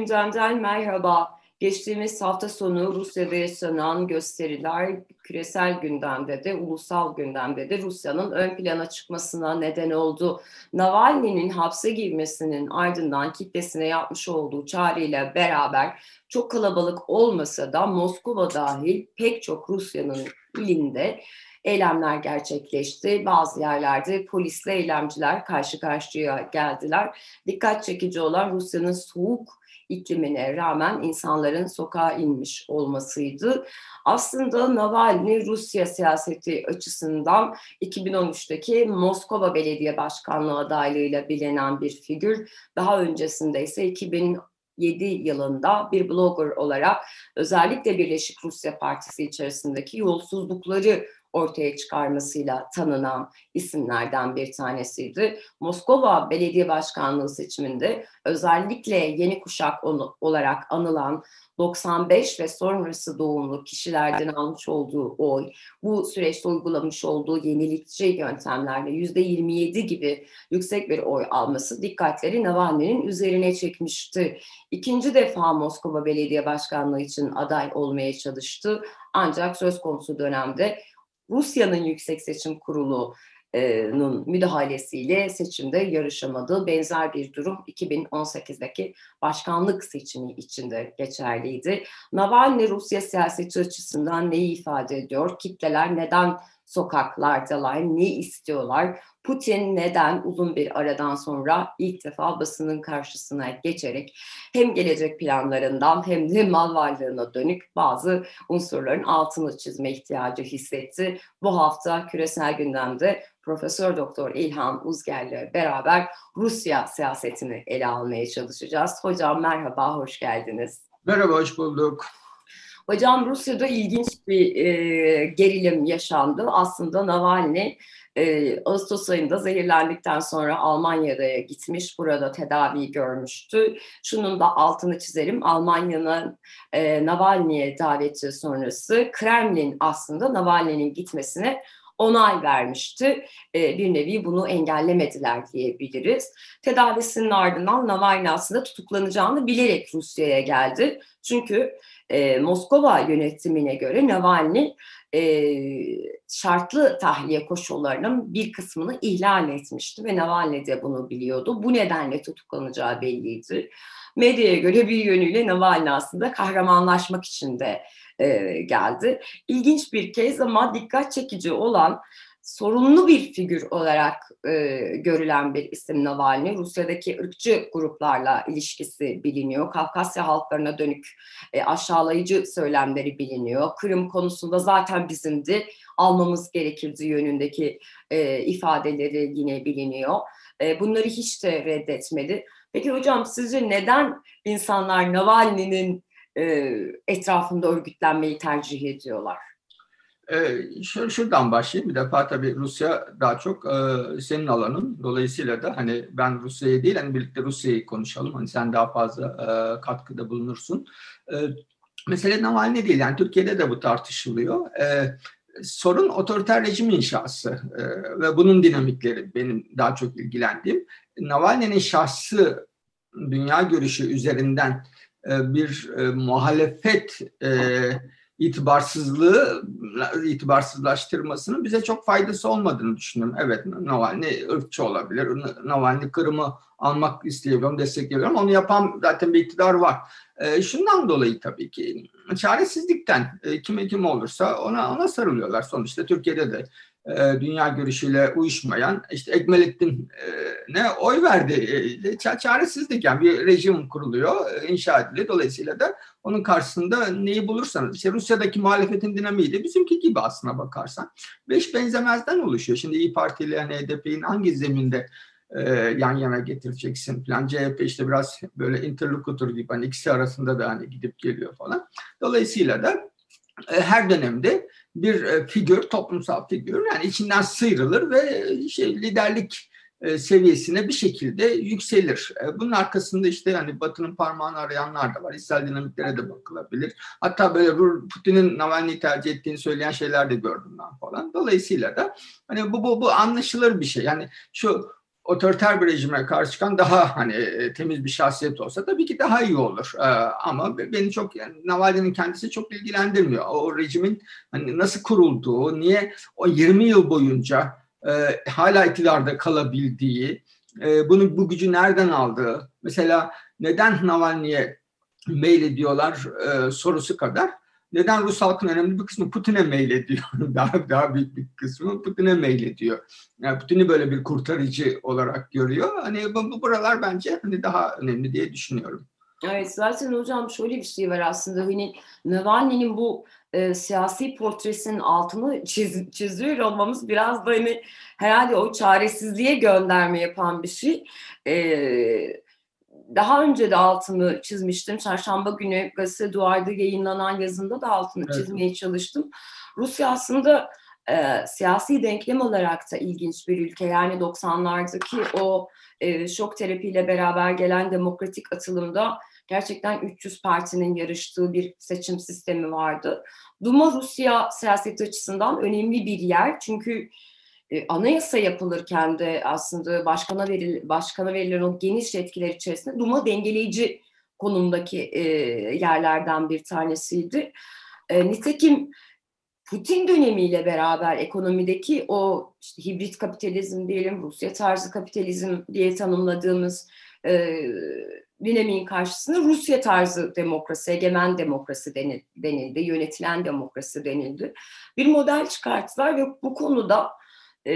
Gündemden merhaba. Geçtiğimiz hafta sonu Rusya'da yaşanan gösteriler küresel gündemde de, ulusal gündemde de Rusya'nın ön plana çıkmasına neden oldu. Navalny'nin hapse girmesinin ardından kitlesine yapmış olduğu çağrıyla beraber çok kalabalık olmasa da Moskova dahil pek çok Rusya'nın ilinde eylemler gerçekleşti. Bazı yerlerde polisle eylemciler karşı karşıya geldiler. Dikkat çekici olan Rusya'nın soğuk iklimine rağmen insanların sokağa inmiş olmasıydı. Aslında Navalny Rusya siyaseti açısından 2013'teki Moskova Belediye Başkanlığı adaylığıyla bilinen bir figür. Daha öncesinde ise 2000 2007 yılında bir blogger olarak özellikle Birleşik Rusya Partisi içerisindeki yolsuzlukları ortaya çıkarmasıyla tanınan isimlerden bir tanesiydi. Moskova Belediye Başkanlığı seçiminde özellikle yeni kuşak olarak anılan 95 ve sonrası doğumlu kişilerden almış olduğu oy, bu süreçte uygulamış olduğu yenilikçi yöntemlerle %27 gibi yüksek bir oy alması dikkatleri Navalny'nin üzerine çekmişti. İkinci defa Moskova Belediye Başkanlığı için aday olmaya çalıştı. Ancak söz konusu dönemde Rusya'nın Yüksek Seçim Kurulu müdahalesiyle seçimde yarışamadığı benzer bir durum 2018'deki başkanlık seçimi içinde geçerliydi. Navalny Rusya siyaseti açısından neyi ifade ediyor? Kitleler neden sokaklardalar, ne istiyorlar? Putin neden uzun bir aradan sonra ilk defa basının karşısına geçerek hem gelecek planlarından hem de mal varlığına dönük bazı unsurların altını çizme ihtiyacı hissetti. Bu hafta küresel gündemde Profesör Doktor İlhan Uzger'le beraber Rusya siyasetini ele almaya çalışacağız. Hocam merhaba, hoş geldiniz. Merhaba, hoş bulduk. Hocam Rusya'da ilginç bir e, gerilim yaşandı. Aslında Navalny e, Ağustos ayında zehirlendikten sonra Almanya'da gitmiş, burada tedavi görmüştü. Şunun da altını çizelim, Almanya'nın e, Navalny'e daveti sonrası Kremlin aslında Navalny'nin gitmesine onay vermişti. E, bir nevi bunu engellemediler diyebiliriz. Tedavisinin ardından Navalny aslında tutuklanacağını bilerek Rusya'ya geldi. Çünkü e, Moskova yönetimine göre Navalny e, şartlı tahliye koşullarının bir kısmını ihlal etmişti ve Navalny de bunu biliyordu. Bu nedenle tutuklanacağı belliydi. Medyaya göre bir yönüyle Navalny aslında kahramanlaşmak için de e, geldi. İlginç bir kez ama dikkat çekici olan sorunlu bir figür olarak e, görülen bir isim Navalny. Rusya'daki ırkçı gruplarla ilişkisi biliniyor. Kafkasya halklarına dönük e, aşağılayıcı söylemleri biliniyor. Kırım konusunda zaten bizimdi, almamız gerekirdi yönündeki e, ifadeleri yine biliniyor. E, bunları hiç de reddetmedi. Peki hocam sizce neden insanlar Navalny'nin e, etrafında örgütlenmeyi tercih ediyorlar? Ee, şuradan başlayayım. Bir defa tabii Rusya daha çok e, senin alanın. Dolayısıyla da hani ben Rusya'yı değil, hani birlikte Rusya'yı konuşalım. Hani sen daha fazla e, katkıda bulunursun. E, mesele Navalny değil. Yani Türkiye'de de bu tartışılıyor. E, sorun otoriter rejim inşası e, ve bunun dinamikleri benim daha çok ilgilendiğim. Navalny'nin şahsı dünya görüşü üzerinden bir e, muhalefet e, itibarsızlığı itibarsızlaştırmasının bize çok faydası olmadığını düşünüyorum. Evet Navalny ırkçı olabilir. Navalny Kırım'ı almak isteyebiliyorum, destekliyorum. Onu yapan zaten bir iktidar var. E, şundan dolayı tabii ki çaresizlikten e, kime kim olursa ona ona sarılıyorlar. Sonuçta Türkiye'de de e, dünya görüşüyle uyuşmayan işte Ekmelettin e, ne oy verdi. E, çaresizlik yani bir rejim kuruluyor, inşa ediliyor. Dolayısıyla da onun karşısında neyi bulursanız işte Rusya'daki muhalefetin dinamiği de bizimki gibi aslına bakarsan. Beş benzemezden oluşuyor. Şimdi İyi Parti ile yani HDP'nin hangi zeminde e, yan yana getireceksin falan. CHP işte biraz böyle interlokutor gibi hani ikisi arasında da hani gidip geliyor falan. Dolayısıyla da e, her dönemde bir e, figür, toplumsal figür yani içinden sıyrılır ve şey, liderlik e, seviyesine bir şekilde yükselir. Bunun arkasında işte yani Batı'nın parmağını arayanlar da var. İsrail dinamiklere de bakılabilir. Hatta böyle Putin'in Navalny'yi tercih ettiğini söyleyen şeyler de gördüm ben falan. Dolayısıyla da hani bu, bu, bu anlaşılır bir şey. Yani şu otoriter bir rejime karşı çıkan daha hani e, temiz bir şahsiyet olsa tabii ki daha iyi olur. Ee, ama beni çok yani Navalny'nin kendisi çok ilgilendirmiyor. O rejimin hani nasıl kurulduğu, niye o 20 yıl boyunca e, hala iktidarda kalabildiği, e, bunu bu gücü nereden aldığı, mesela neden Navalny'ye mail ediyorlar e, sorusu kadar neden Rus halkın önemli bir kısmı Putin'e mail ediyor. daha daha büyük bir kısmı Putin'e mail ediyor. Yani Putin'i böyle bir kurtarıcı olarak görüyor. Hani bu, bu buralar bence hani daha önemli diye düşünüyorum. Evet zaten hocam şöyle bir şey var aslında hani Navalny'nin bu e, siyasi portresinin altını çiz, çiziyor olmamız biraz da hani herhalde o çaresizliğe gönderme yapan bir şey. E, daha önce de altını çizmiştim. Çarşamba günü gazete duvarda yayınlanan yazında da altını evet. çizmeye çalıştım. Rusya aslında e, siyasi denklem olarak da ilginç bir ülke. Yani 90'lardaki o e, şok terapiyle beraber gelen demokratik atılımda gerçekten 300 partinin yarıştığı bir seçim sistemi vardı. Duma Rusya siyaseti açısından önemli bir yer. Çünkü e, anayasa yapılırken de aslında başkana veril başkana verilen o geniş yetkiler içerisinde Duma dengeleyici konumdaki e, yerlerden bir tanesiydi. E, nitekim Putin dönemiyle beraber ekonomideki o işte hibrit kapitalizm diyelim, Rusya tarzı kapitalizm diye tanımladığımız e, dinamiğin karşısında Rusya tarzı demokrasi, egemen demokrasi denildi, yönetilen demokrasi denildi. Bir model çıkarttılar ve bu konuda e,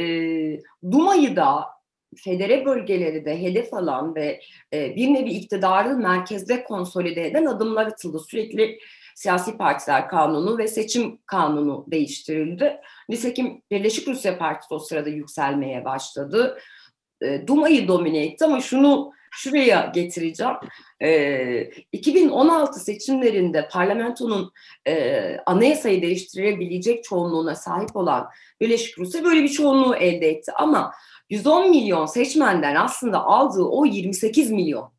Duma'yı da federe bölgeleri de hedef alan ve e, bir nevi iktidarı merkezde konsolide eden adımlar atıldı. Sürekli siyasi partiler kanunu ve seçim kanunu değiştirildi. Nitekim Birleşik Rusya Partisi o sırada yükselmeye başladı. E, Duma'yı domine etti ama şunu şuraya getireceğim. E, 2016 seçimlerinde parlamentonun e, anayasayı değiştirebilecek çoğunluğuna sahip olan Birleşik Rusya böyle bir çoğunluğu elde etti. Ama 110 milyon seçmenden aslında aldığı o 28 milyon.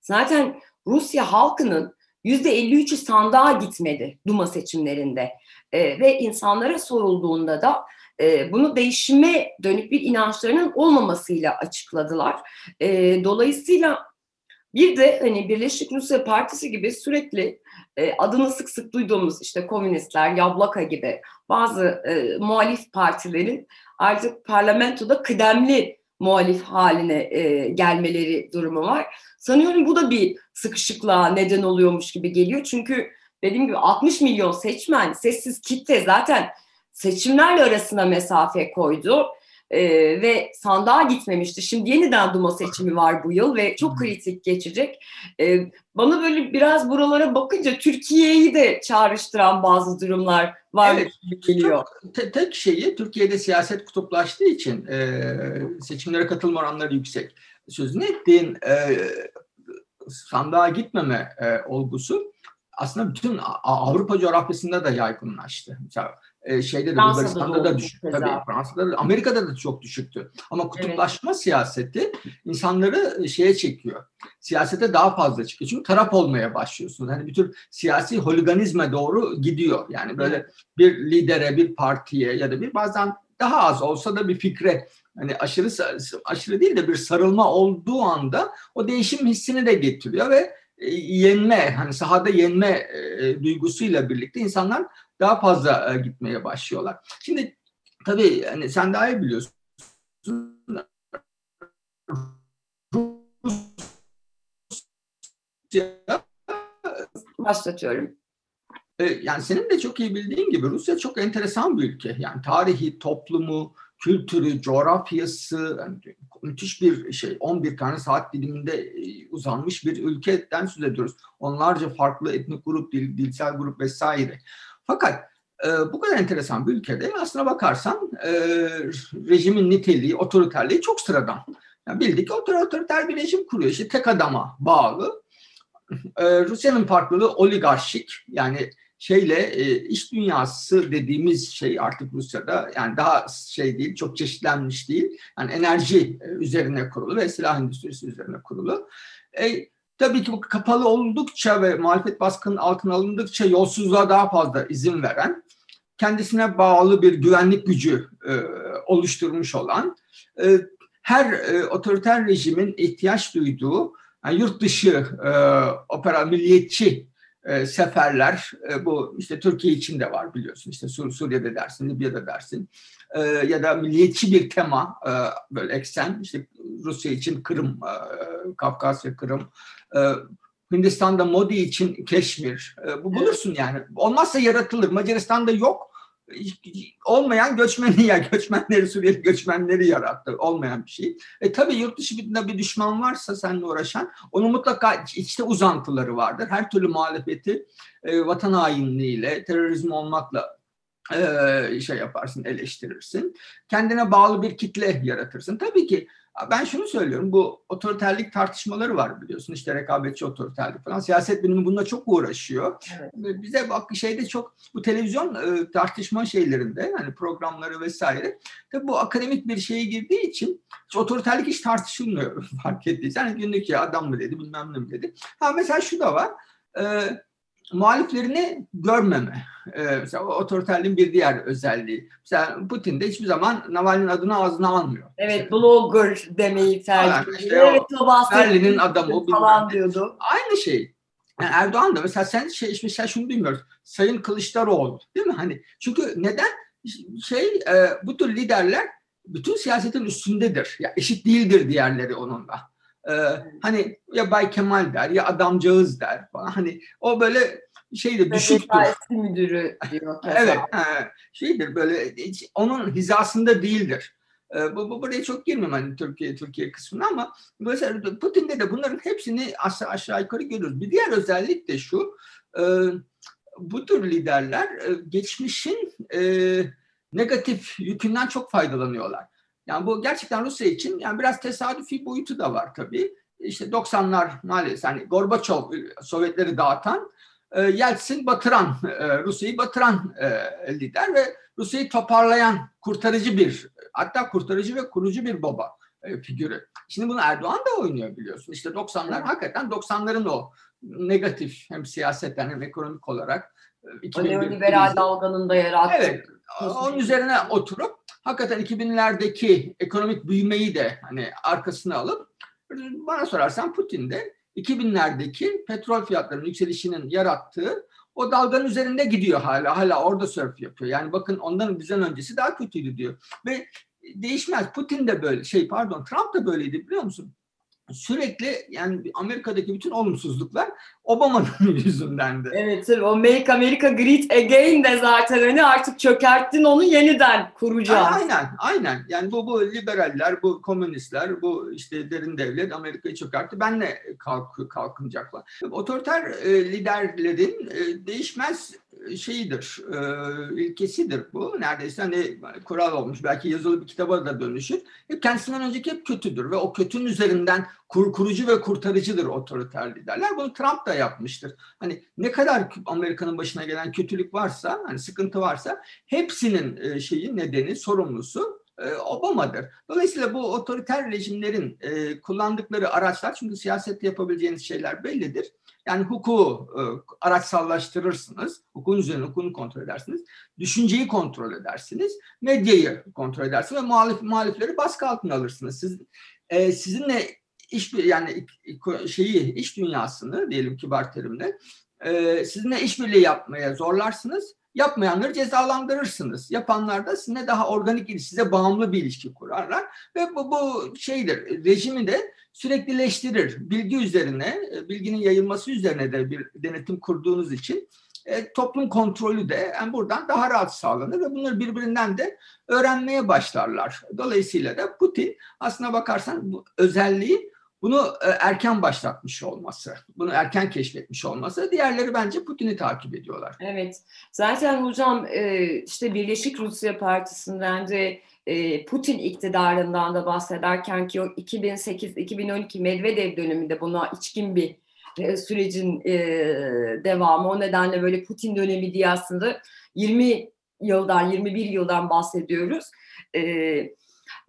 Zaten Rusya halkının %53'ü sandığa gitmedi Duma seçimlerinde. E, ve insanlara sorulduğunda da e, bunu değişime dönük bir inançlarının olmamasıyla açıkladılar. E, dolayısıyla bir de hani Birleşik Rusya Partisi gibi sürekli e, adını sık sık duyduğumuz işte komünistler, Yablaka gibi bazı e, muhalif partilerin artık parlamentoda kıdemli muhalif haline e, gelmeleri durumu var. Sanıyorum bu da bir sıkışıklığa neden oluyormuş gibi geliyor. Çünkü dediğim gibi 60 milyon seçmen, sessiz kitle zaten seçimlerle arasına mesafe koydu e, ve sandığa gitmemişti. Şimdi yeniden Duma seçimi var bu yıl ve çok kritik geçecek. E, bana böyle biraz buralara bakınca Türkiye'yi de çağrıştıran bazı durumlar var evet, geliyor. Te, tek şeyi Türkiye'de siyaset kutuplaştığı için e, seçimlere katılma oranları yüksek. Sözünü ettiğin e, sandığa gitmeme e, olgusu aslında bütün Avrupa coğrafyasında da yaygınlaştı. Mesela e, şeyde de Bulgaristan'da da düşük. Tabii Fransa'da da, Amerika'da da çok düşüktü. Ama kutuplaşma evet. siyaseti insanları şeye çekiyor. Siyasete daha fazla çekiyor. Çünkü taraf olmaya başlıyorsunuz. Hani bir tür siyasi holiganizme doğru gidiyor. Yani böyle evet. bir lidere, bir partiye ya da bir bazen daha az olsa da bir fikre hani aşırı aşırı değil de bir sarılma olduğu anda o değişim hissini de getiriyor ve yenme hani sahada yenme e, duygusuyla birlikte insanlar daha fazla e, gitmeye başlıyorlar. Şimdi tabii hani sen daha iyi biliyorsun. Başlatıyorum. E, yani senin de çok iyi bildiğin gibi Rusya çok enteresan bir ülke. Yani tarihi, toplumu, kültürü, coğrafyası yani müthiş bir şey. 11 tane saat diliminde e, uzanmış bir ülkeden söz ediyoruz. Onlarca farklı etnik grup, dil, dilsel grup vesaire. Fakat e, bu kadar enteresan bir ülkede aslına bakarsan e, rejimin niteliği, otoriterliği çok sıradan. Yani bildik ki otoriter bir rejim kuruyor. İşte tek adama bağlı. E, Rusya'nın farklılığı oligarşik. Yani şeyle e, iş dünyası dediğimiz şey artık Rusya'da yani daha şey değil, çok çeşitlenmiş değil. Yani enerji üzerine kurulu ve silah endüstrisi üzerine kurulu. E, Tabii ki bu kapalı oldukça ve muhalefet baskının altına alındıkça yolsuzluğa daha fazla izin veren, kendisine bağlı bir güvenlik gücü e, oluşturmuş olan, e, her e, otoriter rejimin ihtiyaç duyduğu yani yurt dışı e, opera milliyetçi e, seferler e, bu işte Türkiye için de var biliyorsun. İşte Sur Suriye'de dersin Libya'da dersin e, ya da milliyetçi bir tema e, böyle eksen işte Rusya için Kırım e, Kafkasya Kırım e, Hindistan'da Modi için Keşmir. E, bu bulursun yani. Olmazsa yaratılır. Macaristan'da yok. Olmayan göçmeni ya göçmenleri Suriyeli göçmenleri yarattı. Olmayan bir şey. E tabii yurt dışı bir, bir düşman varsa seninle uğraşan onun mutlaka içte uzantıları vardır. Her türlü muhalefeti e, vatan hainliğiyle, terörizm olmakla e, şey yaparsın, eleştirirsin. Kendine bağlı bir kitle yaratırsın. Tabii ki ben şunu söylüyorum, bu otoriterlik tartışmaları var biliyorsun işte rekabetçi otoriterlik falan. Siyaset bilimi bununla çok uğraşıyor. Evet. Bize bak şeyde çok bu televizyon e, tartışma şeylerinde hani programları vesaire tabii bu akademik bir şeye girdiği için hiç otoriterlik hiç tartışılmıyor fark ettiysen. Hani günlük ya adam mı dedi bilmem ne mi dedi. Ha mesela şu da var. E, muhaliflerini görmeme. Ee, mesela otoriterliğin bir diğer özelliği. Mesela Putin de hiçbir zaman Navalny'nin adını ağzına almıyor. Evet, blogger demeyi tercih işte evet, o, Berlin'in adamı falan diyordu. Aynı şey. Yani Erdoğan da mesela sen şey mesela şunu bilmiyoruz. Sayın Kılıçdaroğlu değil mi? Hani çünkü neden şey e, bu tür liderler bütün siyasetin üstündedir. Ya eşit değildir diğerleri onunla. Ee, hani ya Bay Kemal der ya adamcağız der falan. Hani o böyle şeydir düşüktür. müdürü diyor. evet. He, şeydir böyle onun hizasında değildir. Ee, bu, bu buraya çok girmem hani Türkiye Türkiye kısmına ama mesela Putin'de de bunların hepsini aşağı, aşağı yukarı görüyoruz. Bir diğer özellik de şu. E, bu tür liderler e, geçmişin e, negatif yükünden çok faydalanıyorlar. Yani bu gerçekten Rusya için yani biraz tesadüfi boyutu da var tabii. İşte 90'lar maalesef hani Gorbaçov Sovyetleri dağıtan, e, Yeltsin batıran, e, Rusya'yı batıran e, lider ve Rusya'yı toparlayan kurtarıcı bir hatta kurtarıcı ve kurucu bir baba figürü. Şimdi bunu Erdoğan da oynuyor biliyorsun. İşte 90'lar evet. hakikaten 90'ların o negatif hem siyasetten hem ekonomik olarak o neoliberal dalganın da yarattığı. Evet. Onun üzerine oturup hakikaten 2000'lerdeki ekonomik büyümeyi de hani arkasına alıp bana sorarsan Putin de 2000'lerdeki petrol fiyatlarının yükselişinin yarattığı o dalganın üzerinde gidiyor hala. Hala orada sörf yapıyor. Yani bakın ondan bizden öncesi daha kötüydü diyor. Ve değişmez. Putin de böyle şey pardon Trump da böyleydi biliyor musun? Sürekli yani Amerika'daki bütün olumsuzluklar Obama'nın yüzündendi. Evet tabii o Make America Great Again de zaten hani artık çökerttin onu yeniden kuracağız. Aynen aynen yani bu bu liberaller bu komünistler bu işte derin devlet Amerika'yı çökertti benle kalk, kalkınacaklar. Otoriter e, liderlerin e, değişmez şeyidir, e, ilkesidir bu. Neredeyse hani kural olmuş. Belki yazılı bir kitaba da dönüşür. Hep kendisinden önceki hep kötüdür ve o kötünün üzerinden kur, kurucu ve kurtarıcıdır otoriter liderler. Bunu Trump da yapmıştır. Hani ne kadar Amerika'nın başına gelen kötülük varsa, hani sıkıntı varsa hepsinin e, şeyi nedeni, sorumlusu e, Obama'dır. Dolayısıyla bu otoriter rejimlerin e, kullandıkları araçlar çünkü siyasette yapabileceğiniz şeyler bellidir yani hukuku e, araçsallaştırırsınız. Hukukun üzerine hukukunu kontrol edersiniz. Düşünceyi kontrol edersiniz. Medyayı kontrol edersiniz ve muhalif, muhalifleri baskı altına alırsınız. Siz, e, sizinle iş yani şeyi iş dünyasını diyelim kibar terimle e, sizinle işbirliği yapmaya zorlarsınız. Yapmayanları cezalandırırsınız. Yapanlar da sizinle daha organik size bağımlı bir ilişki kurarlar. Ve bu, bu şeydir, rejimi de süreklileştirir. Bilgi üzerine, e, bilginin yayılması üzerine de bir denetim kurduğunuz için e, toplum kontrolü de yani buradan daha rahat sağlanır ve bunları birbirinden de öğrenmeye başlarlar. Dolayısıyla da Putin aslına bakarsan bu özelliği bunu e, erken başlatmış olması, bunu erken keşfetmiş olması. Diğerleri bence Putin'i takip ediyorlar. Evet. Zaten hocam e, işte Birleşik Rusya Partisi'nden de e, Putin iktidarından da bahsederken ki o 2008-2012 Medvedev döneminde buna içkin bir sürecin devamı. O nedenle böyle Putin dönemi diye aslında 20 yıldan, 21 yıldan bahsediyoruz. Evet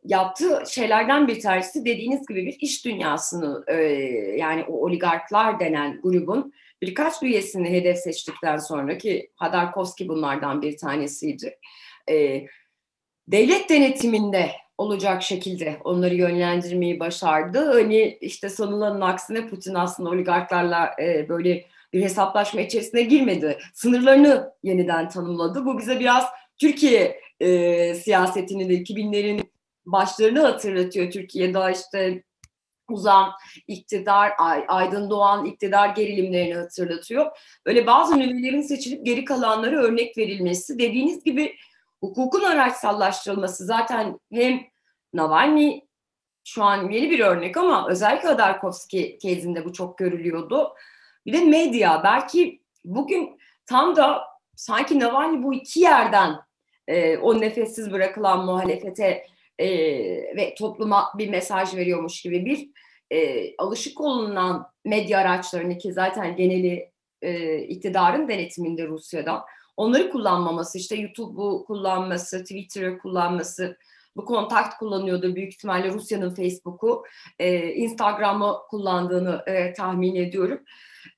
yaptığı şeylerden bir tanesi dediğiniz gibi bir iş dünyasını e, yani o oligarklar denen grubun birkaç üyesini hedef seçtikten sonra ki Hadarkovski bunlardan bir tanesiydi. E, devlet denetiminde olacak şekilde onları yönlendirmeyi başardı. Hani işte sanılanın aksine Putin aslında oligarklarla e, böyle bir hesaplaşma içerisine girmedi. Sınırlarını yeniden tanımladı. Bu bize biraz Türkiye e, siyasetini de 2000'lerin başlarını hatırlatıyor. Türkiye'de işte uzan iktidar, aydın doğan iktidar gerilimlerini hatırlatıyor. Böyle bazı nüvelerin seçilip geri kalanları örnek verilmesi. Dediğiniz gibi hukukun araçsallaştırılması zaten hem Navalny şu an yeni bir örnek ama özellikle Adarkovski kezinde bu çok görülüyordu. Bir de medya belki bugün tam da sanki Navalny bu iki yerden e, o nefessiz bırakılan muhalefete e, ve topluma bir mesaj veriyormuş gibi bir e, alışık olunan medya araçlarını ki zaten geneli e, iktidarın denetiminde Rusya'da onları kullanmaması işte YouTube'u kullanması, Twitter'ı kullanması bu kontakt kullanıyordu büyük ihtimalle Rusya'nın Facebook'u, e, Instagram'ı kullandığını e, tahmin ediyorum.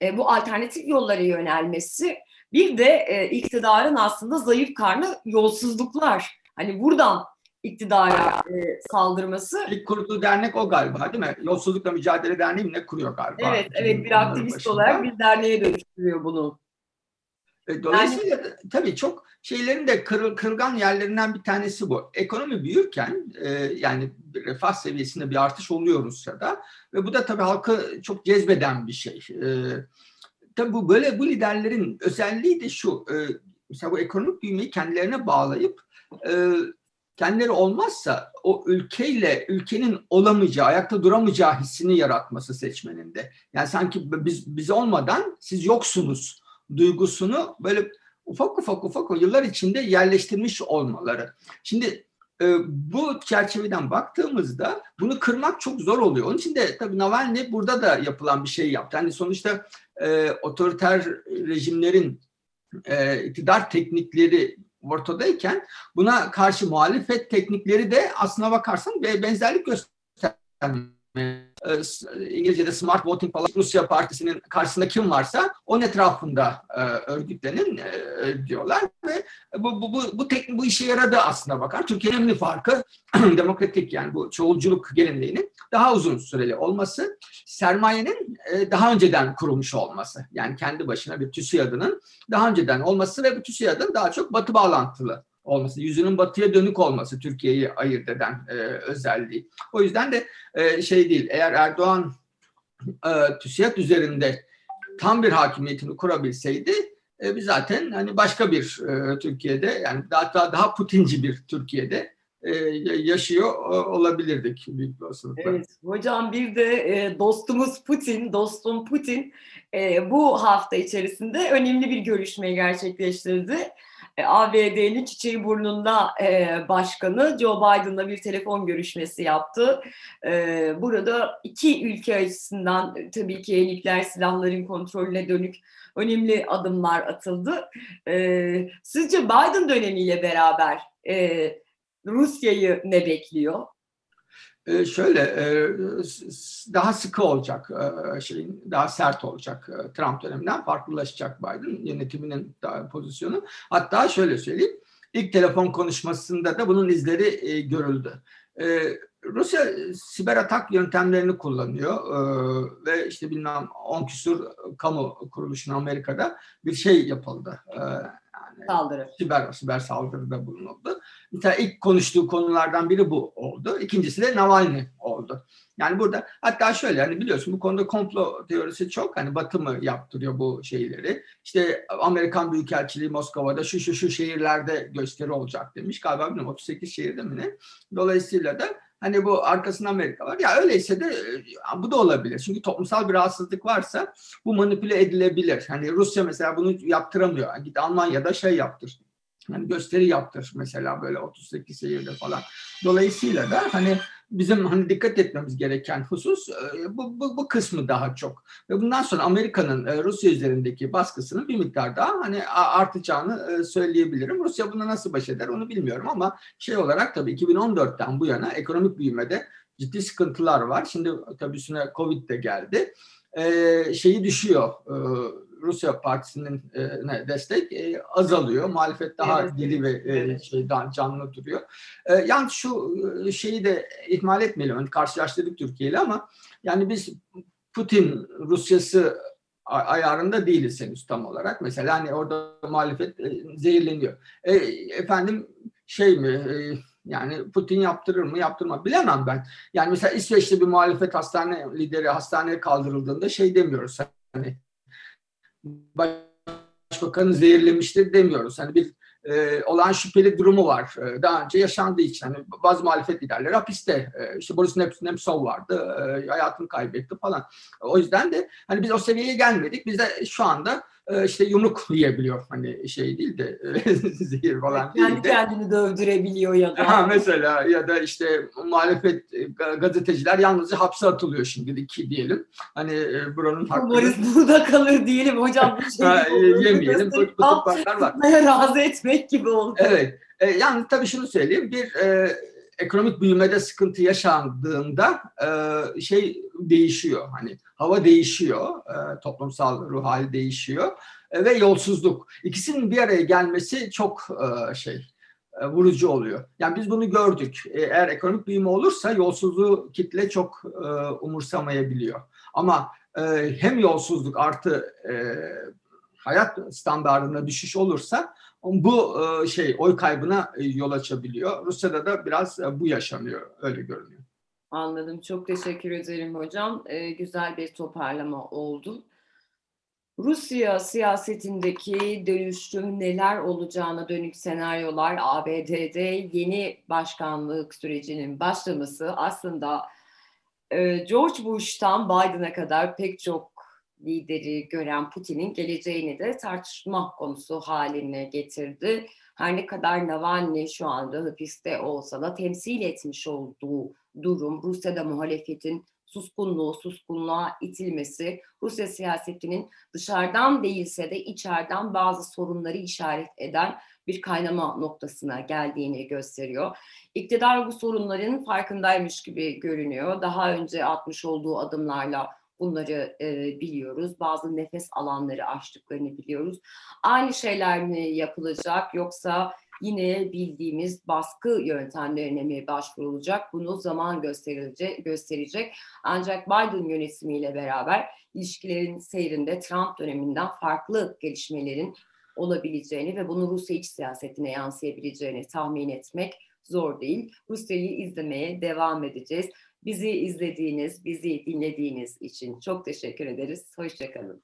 E, bu alternatif yollara yönelmesi bir de e, iktidarın aslında zayıf karnı yolsuzluklar. Hani buradan iktidara e, saldırması. İlk kurduğu dernek o galiba değil mi? Yolsuzlukla Mücadele Derneği mi ne kuruyor galiba? Evet, evet bir aktivist başında. olarak bir derneğe dönüştürüyor bunu. E, dolayısıyla yani, tabii çok şeylerin de kırıl, kırılgan yerlerinden bir tanesi bu. Ekonomi büyürken e, yani refah seviyesinde bir artış oluyor Rusya'da ve bu da tabii halkı çok cezbeden bir şey. E, tabii bu böyle bu liderlerin özelliği de şu. E, mesela bu ekonomik büyümeyi kendilerine bağlayıp e, kendileri olmazsa o ülkeyle ülkenin olamayacağı, ayakta duramayacağı hissini yaratması seçmeninde. Yani sanki biz biz olmadan siz yoksunuz duygusunu böyle ufak ufak ufak o yıllar içinde yerleştirmiş olmaları. Şimdi e, bu çerçeveden baktığımızda bunu kırmak çok zor oluyor. Onun için de tabii Navalny burada da yapılan bir şey yaptı. Hani sonuçta e, otoriter rejimlerin e, iktidar teknikleri ortadayken buna karşı muhalefet teknikleri de aslına bakarsan benzerlik göstermiyor İngilizce'de smart voting falan Rusya Partisi'nin karşısında kim varsa onun etrafında e, örgütlenin e, diyorlar ve bu bu bu bu, tek, bu işe yaradı aslında bakar. Türkiye'nin önemli farkı demokratik yani bu çoğulculuk geleneğinin daha uzun süreli olması, sermayenin e, daha önceden kurulmuş olması. Yani kendi başına bir TÜSİAD'ının daha önceden olması ve bu TÜSİAD'ın daha çok batı bağlantılı olması, yüzünün batıya dönük olması Türkiye'yi ayırt eden e, özelliği. O yüzden de e, şey değil, eğer Erdoğan e, TÜSİAD üzerinde tam bir hakimiyetini kurabilseydi e, biz zaten hani başka bir e, Türkiye'de yani daha daha, Putinci bir Türkiye'de e, yaşıyor olabilirdik büyük olasılıkla. Evet hocam bir de e, dostumuz Putin, dostum Putin e, bu hafta içerisinde önemli bir görüşmeyi gerçekleştirdi. E, ABD'nin çiçeği burnunda e, başkanı Joe Biden'la bir telefon görüşmesi yaptı. E, burada iki ülke açısından e, tabii ki nükleer silahların kontrolüne dönük önemli adımlar atıldı. E, sizce Biden dönemiyle beraber e, Rusya'yı ne bekliyor? Ee, şöyle e, daha sıkı olacak e, şeyin daha sert olacak e, Trump döneminden farklılaşacak Biden yönetiminin pozisyonu. Hatta şöyle söyleyeyim ilk telefon konuşmasında da bunun izleri görüldü. Rusya siber atak yöntemlerini kullanıyor ve işte bilmem 10 küsur kamu kuruluşuna Amerika'da bir şey yapıldı. Yani saldırı. Siber, siber saldırıda bulunuldu. Mesela ilk konuştuğu konulardan biri bu oldu. İkincisi de Navalny oldu. Yani burada hatta şöyle hani biliyorsun bu konuda komplo teorisi çok hani Batı mı yaptırıyor bu şeyleri. İşte Amerikan Büyükelçiliği Moskova'da şu şu şu şehirlerde gösteri olacak demiş. Galiba bilmiyorum 38 şehirde mi ne. Dolayısıyla da Hani bu arkasında Amerika var. Ya öyleyse de bu da olabilir. Çünkü toplumsal bir rahatsızlık varsa bu manipüle edilebilir. Hani Rusya mesela bunu yaptıramıyor. Git Almanya'da şey yaptır. Hani gösteri yaptır mesela böyle 38 şehirde falan. Dolayısıyla da hani bizim hani dikkat etmemiz gereken husus e, bu, bu, bu kısmı daha çok. Ve bundan sonra Amerika'nın e, Rusya üzerindeki baskısının bir miktar daha hani artacağını e, söyleyebilirim. Rusya buna nasıl baş eder onu bilmiyorum ama şey olarak tabii 2014'ten bu yana ekonomik büyümede ciddi sıkıntılar var. Şimdi tabii üstüne Covid de geldi. E, şeyi düşüyor. E, Rusya Partisi'nin e, destek e, azalıyor. Muhalefet daha evet. diri ve e, şeyden canlı duruyor. E, yani şu e, şeyi de ihmal etmeyelim. Yani karşılaştırdık Türkiye ile ama yani biz Putin Rusyası ayarında değiliz henüz tam olarak. Mesela hani orada muhalefet e, zehirleniyor. E, efendim şey mi e, yani Putin yaptırır mı yaptırma bilemem ben. Yani mesela İsveç'te bir muhalefet hastane lideri hastaneye kaldırıldığında şey demiyoruz hani başbakanı zehirlemiştir demiyoruz. Hani bir e, olan şüpheli durumu var. E, daha önce yaşandığı için. Hani bazı muhalefet liderleri hapiste. E, işte Boris Nemtsov vardı. E, hayatını kaybetti falan. O yüzden de hani biz o seviyeye gelmedik. Biz de şu anda e, işte yumruk yiyebiliyor. Hani şey değil de zehir falan değil Kendi de. kendini dövdürebiliyor ya da. Ha, mesela ya da işte muhalefet e, gazeteciler yalnızca hapse atılıyor şimdi ki diyelim. Hani e, buranın hakkında. Umarız burada kalır diyelim hocam. Bir şey ha, yemeyelim. Bu, bu var. razı etmek gibi oldu. Evet. E, yani tabii şunu söyleyeyim. Bir e, ekonomik büyümede sıkıntı yaşandığında e, şey değişiyor. Hani hava değişiyor, e, toplumsal ruh hali değişiyor e, ve yolsuzluk. İkisinin bir araya gelmesi çok e, şey e, vurucu oluyor. Yani biz bunu gördük. E, eğer ekonomik büyüme olursa yolsuzluğu kitle çok e, umursamayabiliyor. Ama e, hem yolsuzluk artı e, hayat standartına düşüş olursa bu e, şey oy kaybına e, yol açabiliyor. Rusya'da da biraz e, bu yaşanıyor öyle görünüyor. Anladım. Çok teşekkür ederim hocam. Ee, güzel bir toparlama oldu. Rusya siyasetindeki dönüşüm neler olacağına dönük senaryolar ABD'de yeni başkanlık sürecinin başlaması aslında George Bush'tan Biden'a kadar pek çok lideri gören Putin'in geleceğini de tartışma konusu haline getirdi. Her ne kadar Navalny şu anda hapiste olsa da temsil etmiş olduğu durum Rusya'da muhalefetin suskunluğu, suskunluğa itilmesi, Rusya siyasetinin dışarıdan değilse de içeriden bazı sorunları işaret eden bir kaynama noktasına geldiğini gösteriyor. İktidar bu sorunların farkındaymış gibi görünüyor. Daha önce atmış olduğu adımlarla Bunları e, biliyoruz. Bazı nefes alanları açtıklarını biliyoruz. Aynı şeyler mi yapılacak yoksa yine bildiğimiz baskı yöntemlerine mi başvurulacak? Bunu zaman gösterecek. gösterecek. Ancak Biden yönetimiyle beraber ilişkilerin seyrinde Trump döneminden farklı gelişmelerin olabileceğini ve bunu Rusya iç siyasetine yansıyabileceğini tahmin etmek zor değil. Rusya'yı izlemeye devam edeceğiz. Bizi izlediğiniz, bizi dinlediğiniz için çok teşekkür ederiz. Hoşçakalın.